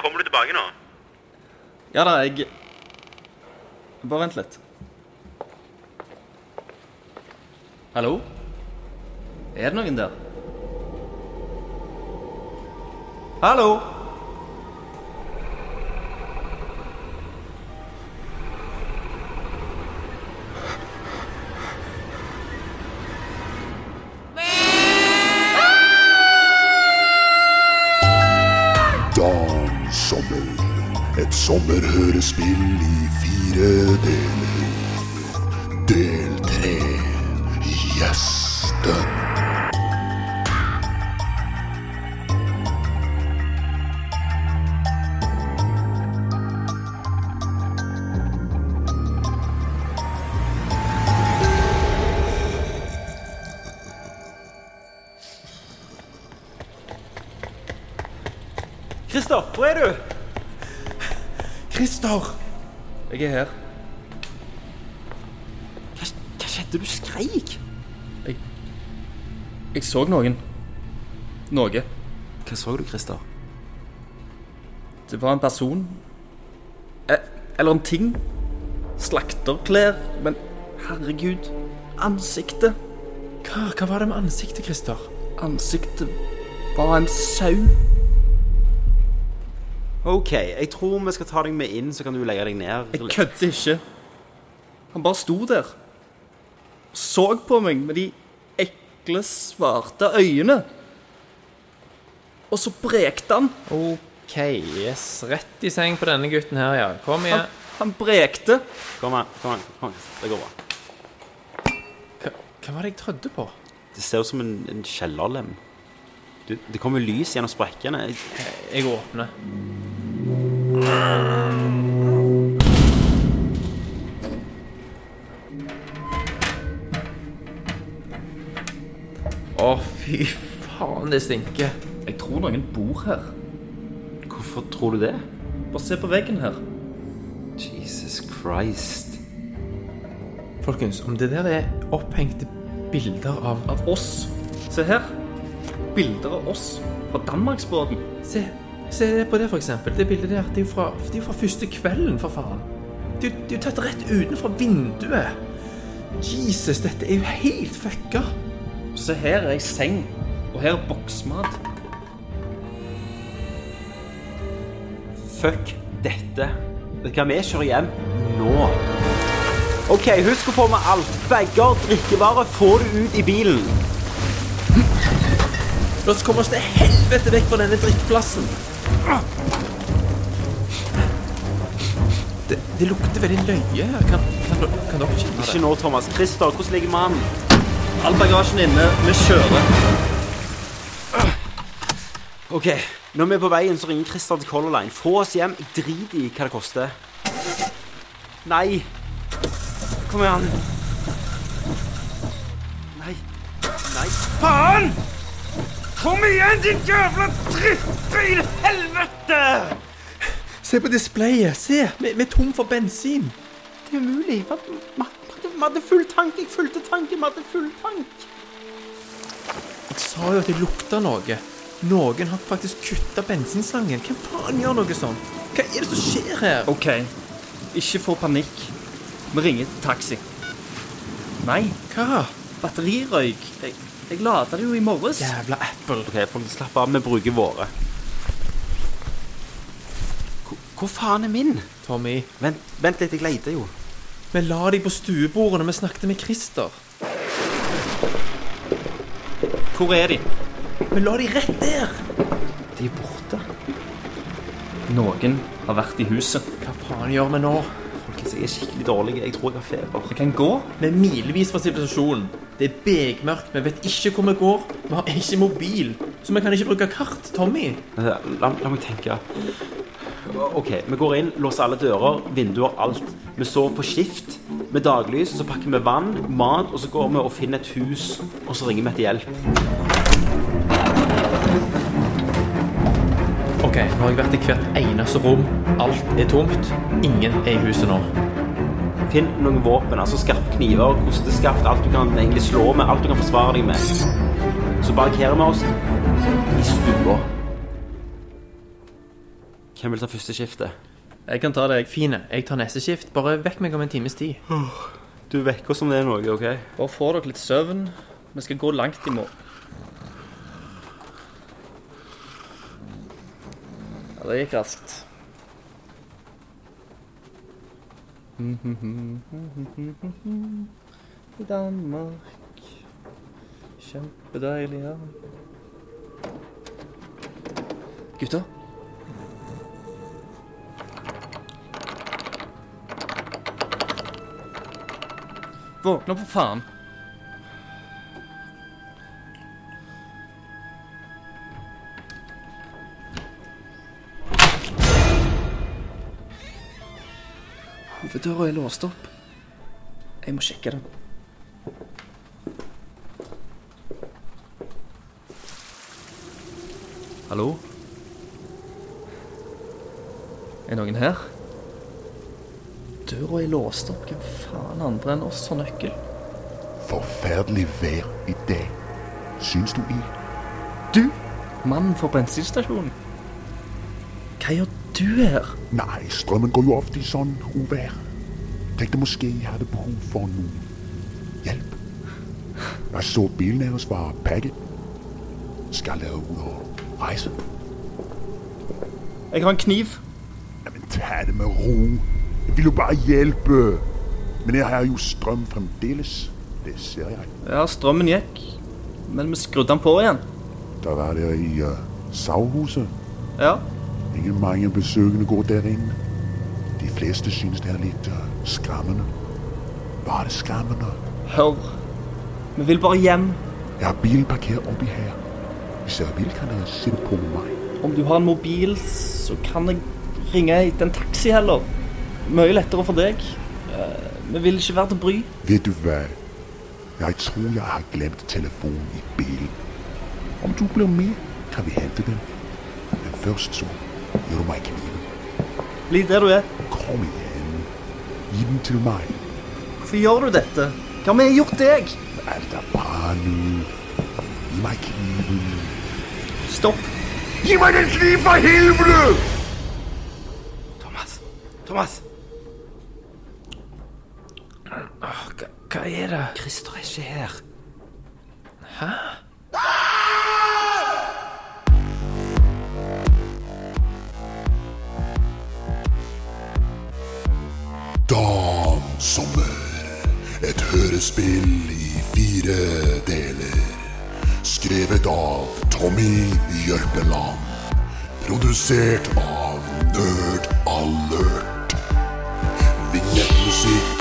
Kommer du tilbake nå? Ja da, jeg Bare vent litt. Hallo? Er det noen der? Hallo? Et sommerhørespill i fire deler. Del tre. Gjesten. Kristoff, hvor er du? Christer! Jeg er her. Hva, hva skjedde? Du skreik. Jeg så noen. Noe. Hva så du, Christer? Det var en person. Eh, Eller en ting. Slakterklær. Men herregud. Ansiktet. Hva, hva var det med ansiktet, Christer? Ansiktet var en sau. OK, jeg tror vi skal ta deg med inn, så kan du legge deg ned. Jeg kødder ikke. Han bare sto der. Så på meg med de ekle, svarte øynene. Og så brekte han. OK, yes. Rett i seng på denne gutten her, ja. Kom igjen. Han, han brekte. Kom an, kom an. kom. Det går bra. Hva, hva var det jeg trodde på? Det ser ut som en, en kjellerlem. Du, det kommer lys gjennom sprekkene. Jeg- Jeg åpner. Å, fy faen, det stinker. Jeg tror noen bor her. Hvorfor tror du det? Bare se på veggen her. Jesus Christ. Folkens, om det der er opphengte bilder av Av oss. Se her. Bilder av oss fra Danmarksbåten. Se, se på det, for eksempel. Det bildet der, det er jo fra, det er fra første kvelden, for faen. Det er jo- det er jo tatt rett utenfor vinduet. Jesus, dette er jo helt fucka. Se her er ei seng. Og her er boksmat. Fuck dette. Det kan vi kjøre hjem nå. OK, husk å få med alt. Bager, drikkevarer, få det ut i bilen. La oss komme oss til helvete vekk fra denne drikkeplassen. Det, det lukter veldig løye her. Kan, kan, kan dere kjenne Ikke nå, Thomas. Christer, hvordan ligger mannen? All bagasjen inne. Vi kjører. OK, når vi er på veien, så ringer Christer til Color Line. Få oss hjem. Jeg driter i hva det koster. Nei. Kom igjen. Nei. Nei. Faen! Kom igjen, din jævla i Helvete! Se på displayet. Se, vi, vi er tom for bensin. Det er umulig. Vi hadde full tank. Jeg fulgte tanken. Vi hadde full tank. Jeg sa jo at det lukta noe. Noen har faktisk kutta bensinslangen. Hvem faen gjør noe sånt? Hva er det som skjer her? OK. Ikke få panikk. Vi ringer taxi. Nei, Hva? batterirøyk. Jeg, jeg lada det jo i morges. Jævla Apple. Ok, folk slapp av. Vi bruker våre. Hvor, hvor faen er min? Tommy, Vent, vent litt, jeg leter jo. vi la deg på stuebordet når vi snakket med Christer. Hvor er de? Vi la deg rett der. De er borte. Noen har vært i huset. Hva faen gjør vi nå? Jeg er skikkelig dårlig. Jeg tror jeg har feber. Vi kan gå. Vi er milevis fra sivilisasjonen. Det er begmørkt, vi vet ikke hvor vi går. Vi har ikke mobil, så vi kan ikke bruke kart. Tommy. La, la meg tenke. Ok, vi går inn, låser alle dører, vinduer, alt. Vi sover på skift med daglys, så pakker vi vann, mat, og så går vi og finner et hus, og så ringer vi etter hjelp. Ok, nå har jeg vært i hvert eneste rom. Alt er tomt. Ingen er i huset nå. Finn noen våpen, altså skarpe kniver, kosteskaft, alt du kan egentlig slå med, alt du kan forsvare deg med. Så barrikerer vi oss i stua. Hvem vil ta første skiftet? Jeg kan ta deg. Fine. Jeg tar neste skift. Bare vekk meg om en times tid. Du vekker oss om det er noe, OK? Bare få dere litt søvn. Vi skal gå langt i morgen. Ja, det gikk raskt. I Danmark Kjempedeilig, ja. Gutter? Våkne opp, for faen. Hoveddøra er låst opp. Jeg må sjekke den. Hallo? Er noen her? Døra er låst opp. Hvem faen andre enn oss har nøkkel? Forferdelig vær i dag. Syns du i? Du, mannen for bensinstasjonen. Hva gjør du her? Nei, strømmen går jo ofte i sånn uvær. Tenkte måske jeg hadde behov for noe hjelp. Jeg så bilen deres var pakket. Skal jeg ut og reise? Jeg har en kniv. Jamen, ta det med ro. Jeg vil jo bare hjelpe. Men jeg har jo strøm fremdeles. Det ser jeg. Ja, strømmen gikk, men vi skrudde den på igjen. Da var dere i uh, Savhuset. Ja, Ikke mange besøkende går der inn. De fleste synes det er litt uh, skremmende. Bare skremmende? hør. Vi vil bare hjem. Jeg har bilen parkert oppi her. Hvis dere vil, kan dere sitte på meg. Om du har en mobil, så kan jeg ringe etter en taxi heller. Mye lettere for deg. Eh, vi vil ikke være til bry. Vet du hva? Jeg tror jeg har glemt telefonen i bilen. Om du blir med, kan vi hente den. Men først så du meg kniven. Bli der du er. Kom igjen. Gi den til meg. Hvorfor gjør du dette? Hva har vi gjort deg? Er bra. Gi meg kniven. Stopp. Gi meg den kniven, for helvete! Thomas! Thomas! Hva, hva er det? Christer er ikke her. Hæ? Et hørespill i fire deler. Skrevet av Tommy Jørpeland. Produsert av Nerd Alert. Vignettmusikk